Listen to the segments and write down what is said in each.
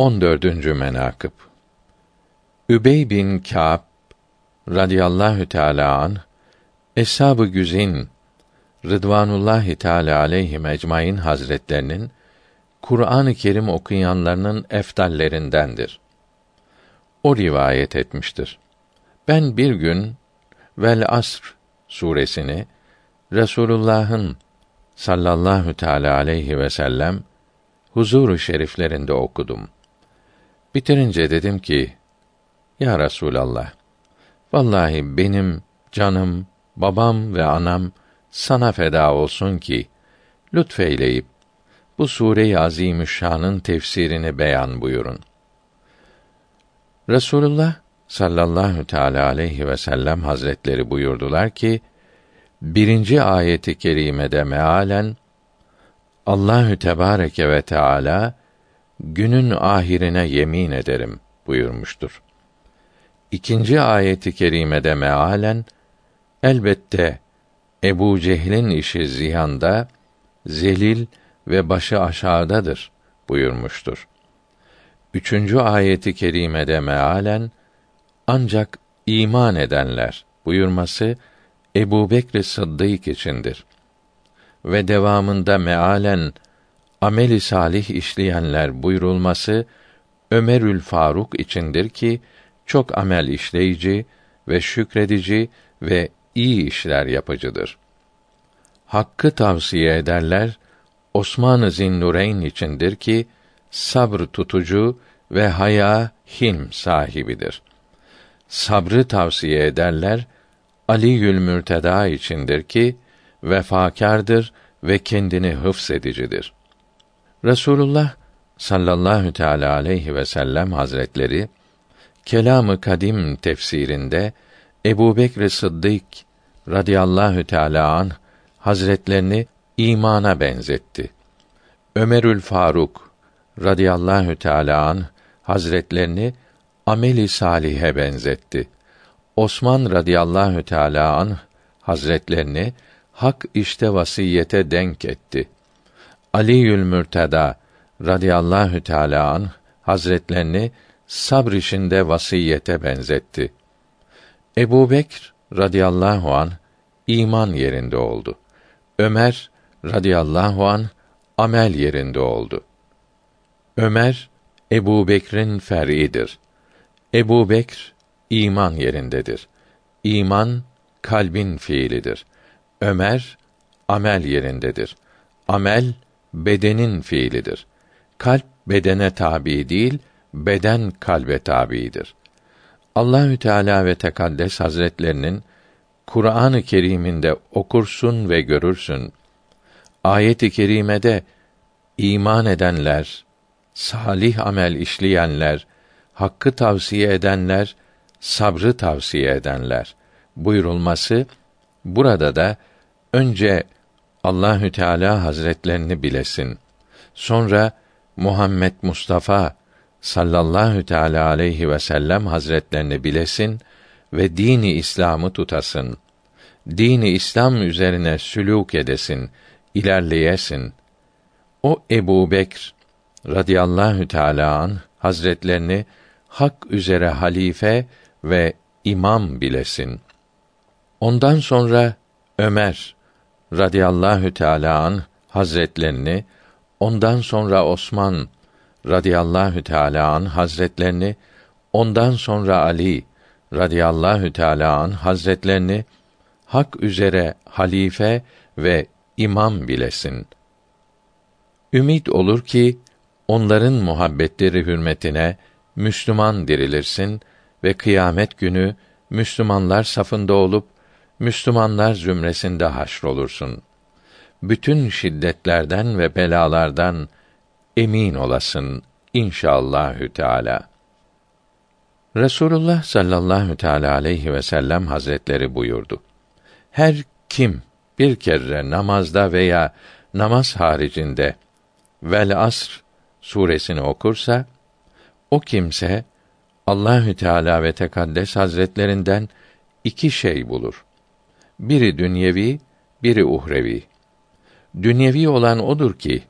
14. menakıb Übey bin Kâb radıyallahu teâlâ an Eshab-ı Güzin Rıdvanullahi Teala aleyhi ecmaîn hazretlerinin Kur'an-ı Kerim okuyanlarının efdallerindendir. O rivayet etmiştir. Ben bir gün Vel Asr suresini Resulullah'ın sallallahu teala aleyhi ve sellem huzuru şeriflerinde okudum. Bitirince dedim ki: Ya Resulallah, vallahi benim canım, babam ve anam sana feda olsun ki lütfeyleyip bu sure-i azimüşşanın tefsirini beyan buyurun. Resulullah sallallahu teala aleyhi ve sellem hazretleri buyurdular ki birinci ayeti kerimede mealen Allahü Tebareke ve Teala günün ahirine yemin ederim buyurmuştur. İkinci ayeti kerimede mealen elbette Ebu Cehil'in işi ziyanda, zelil ve başı aşağıdadır buyurmuştur. Üçüncü ayeti kerimede mealen ancak iman edenler buyurması Ebu Bekr Sıddık içindir. Ve devamında mealen ameli salih işleyenler buyurulması Ömerül Faruk içindir ki çok amel işleyici ve şükredici ve iyi işler yapıcıdır. Hakkı tavsiye ederler Osman-ı Zinnureyn içindir ki sabr tutucu ve haya hilm sahibidir. Sabrı tavsiye ederler Ali Yül Mürteda içindir ki vefakardır ve kendini hıfzedicidir. Resulullah sallallahu teala aleyhi ve sellem hazretleri Kelamı Kadim tefsirinde Ebu Bekr Sıddık radıyallahu teala an hazretlerini imana benzetti. Ömerül Faruk radıyallahu teala an hazretlerini ameli salihe benzetti. Osman radıyallahu teala an hazretlerini hak işte vasiyete denk etti. Aliül Mürteda radıyallahu teala an hazretlerini sabr işinde vasiyete benzetti. Ebu Bekr radıyallahu an iman yerinde oldu. Ömer radıyallahu an amel yerinde oldu. Ömer Ebu Bekr'in fer'idir. Ebu Bekr iman yerindedir. İman kalbin fiilidir. Ömer amel yerindedir. Amel bedenin fiilidir. Kalp bedene tabi değil, beden kalbe tabidir. Allahü Teala ve Tekaddes Hazretlerinin Kur'an-ı Kerim'inde okursun ve görürsün. Ayet-i kerimede iman edenler, salih amel işleyenler, hakkı tavsiye edenler, sabrı tavsiye edenler buyurulması burada da önce Allahü Teala Hazretlerini bilesin. Sonra Muhammed Mustafa sallallahu teala aleyhi ve sellem hazretlerini bilesin ve dini İslam'ı tutasın. Dini İslam üzerine sülûk edesin, ilerleyesin. O Ebu Bekr radıyallahu teâlâ an hazretlerini hak üzere halife ve imam bilesin. Ondan sonra Ömer radıyallahu teâlâ an hazretlerini, ondan sonra Osman radıyallahu teâlâ an hazretlerini, ondan sonra Ali radıyallahu teâlâ an hazretlerini hak üzere halife ve imam bilesin. Ümit olur ki onların muhabbetleri hürmetine Müslüman dirilirsin ve kıyamet günü Müslümanlar safında olup Müslümanlar zümresinde haşrolursun. Bütün şiddetlerden ve belalardan emin olasın inşallahü teala. Resulullah sallallahu teala aleyhi ve sellem hazretleri buyurdu. Her kim bir kere namazda veya namaz haricinde Vel Asr suresini okursa o kimse Allahü Teala ve Tekaddes Hazretlerinden iki şey bulur. Biri dünyevi, biri uhrevi. Dünyevi olan odur ki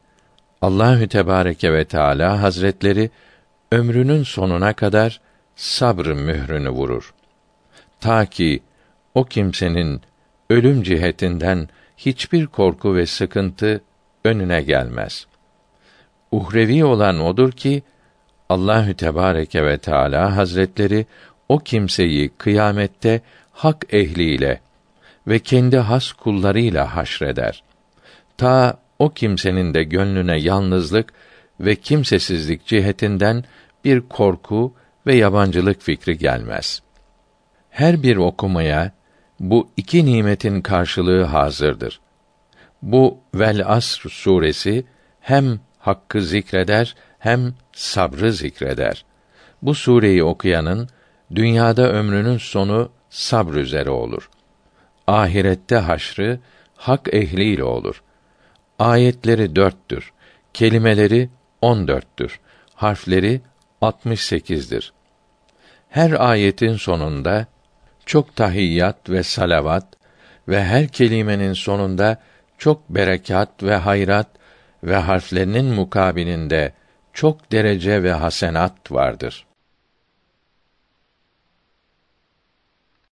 Allahü Tebareke ve Teala Hazretleri ömrünün sonuna kadar sabr mührünü vurur. Ta ki o kimsenin ölüm cihetinden hiçbir korku ve sıkıntı önüne gelmez. Uhrevi olan odur ki Allahü Tebareke ve Teala Hazretleri o kimseyi kıyamette hak ehliyle ve kendi has kullarıyla haşreder. Ta o kimsenin de gönlüne yalnızlık ve kimsesizlik cihetinden bir korku ve yabancılık fikri gelmez. Her bir okumaya bu iki nimetin karşılığı hazırdır. Bu Vel Asr suresi hem hakkı zikreder hem sabrı zikreder. Bu sureyi okuyanın dünyada ömrünün sonu sabr üzere olur. Ahirette haşrı hak ehliyle olur. Ayetleri dörttür. Kelimeleri on dörttür. Harfleri 68'dir. Her ayetin sonunda çok tahiyyat ve salavat ve her kelimenin sonunda çok berekat ve hayrat ve harflerinin mukabilinde çok derece ve hasenat vardır.